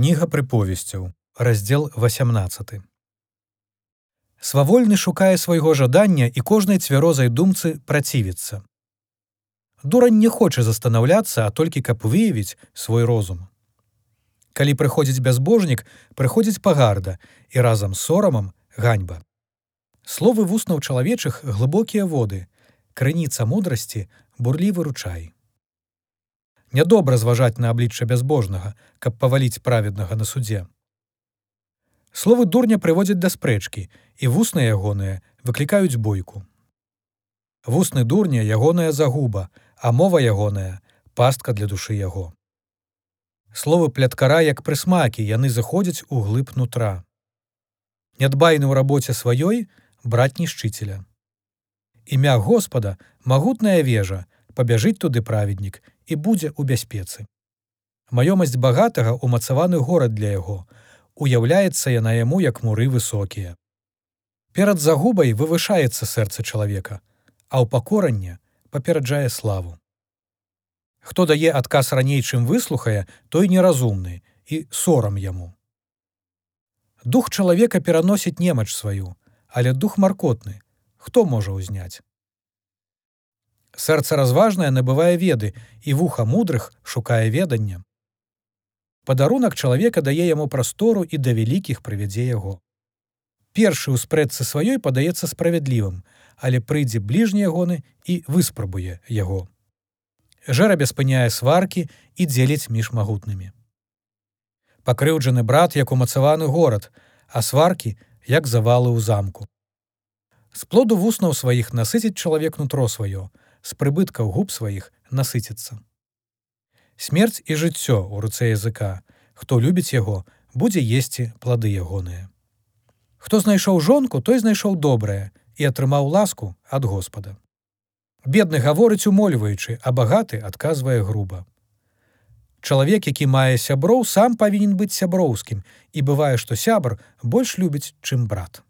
Кніга прыповесцяў, раздзел 18. Свавольны шукае свайго жадання і кожнай цвярозай думцы працівіцца. Дурань не хоча застанаўляцца, а толькі каб выявіць свой розум. Калі прыходзіць бязбожнік, прыходзіць пагарда і разам з сорамам ганьба. Словы вуснаў чалавечых глыбокія воды, крыніца мудрасці бурлівы ручай. Нядобра зважаць на аблічча бязбожнага, каб паваліць праведнага на судзе. Словы дурня прыводзяць да спрэчкі, і вусны ягоныя выклікаюць бойку. Вусны дурня ягоная загуба, а мова ягоная пастка для душы яго. Словы пляткара як прысмакі яны заходзяць у глыб нутра. Нядбайны ў рабоце сваёй браць нішчыцеля. Імя Господа магутная вежа, пабяжыць туды праведнік і будзе ў бяспецы. Маёмасць багатага умацаваны горад для яго, уяўляецца яна яму як муры высокія. Перад загубай вывышаецца сэрца чалавека, а ў пакоранне папераджае славу. Хто дае адказ раней, чым выслухае, той неразумны і сорам яму. Дух чалавека пераносіць немач сваю, але дух маркотны, хто можа ўзняць. Сэрца разважнае набывае веды і вуха мудрых шукае ведання. Падарунак чалавека дае яму прастору і да вялікіх прывядзе яго. Першы ў спрэдцы сваёй падаецца справядлівым, але прыйдзе бліжні ягоны і выспрабуе яго. Жэрабе спыняе сваркі і дзеліць між магутнымі. Пакрыўджаны брат як умацаваны горад, а сваркі як завалы ў замку. З плоду вуснаў сваіх насыціць чалавек нутро сваё, з прыбыткаў губ сваіх насыціцца. Смерць і жыццё ў руцэ языка, хто любіць яго, будзе есці плады ягоныя. Хто знайшоў жонку, той знайшоў добрае і атрымаў ласку ад Господа. Бедны гаворыць умольваючы, а багаты адказвае груба. Чалавек, які мае сяброў, сам павінен быць сяброўскім і бывае, што сябр больш любіць, чым брат.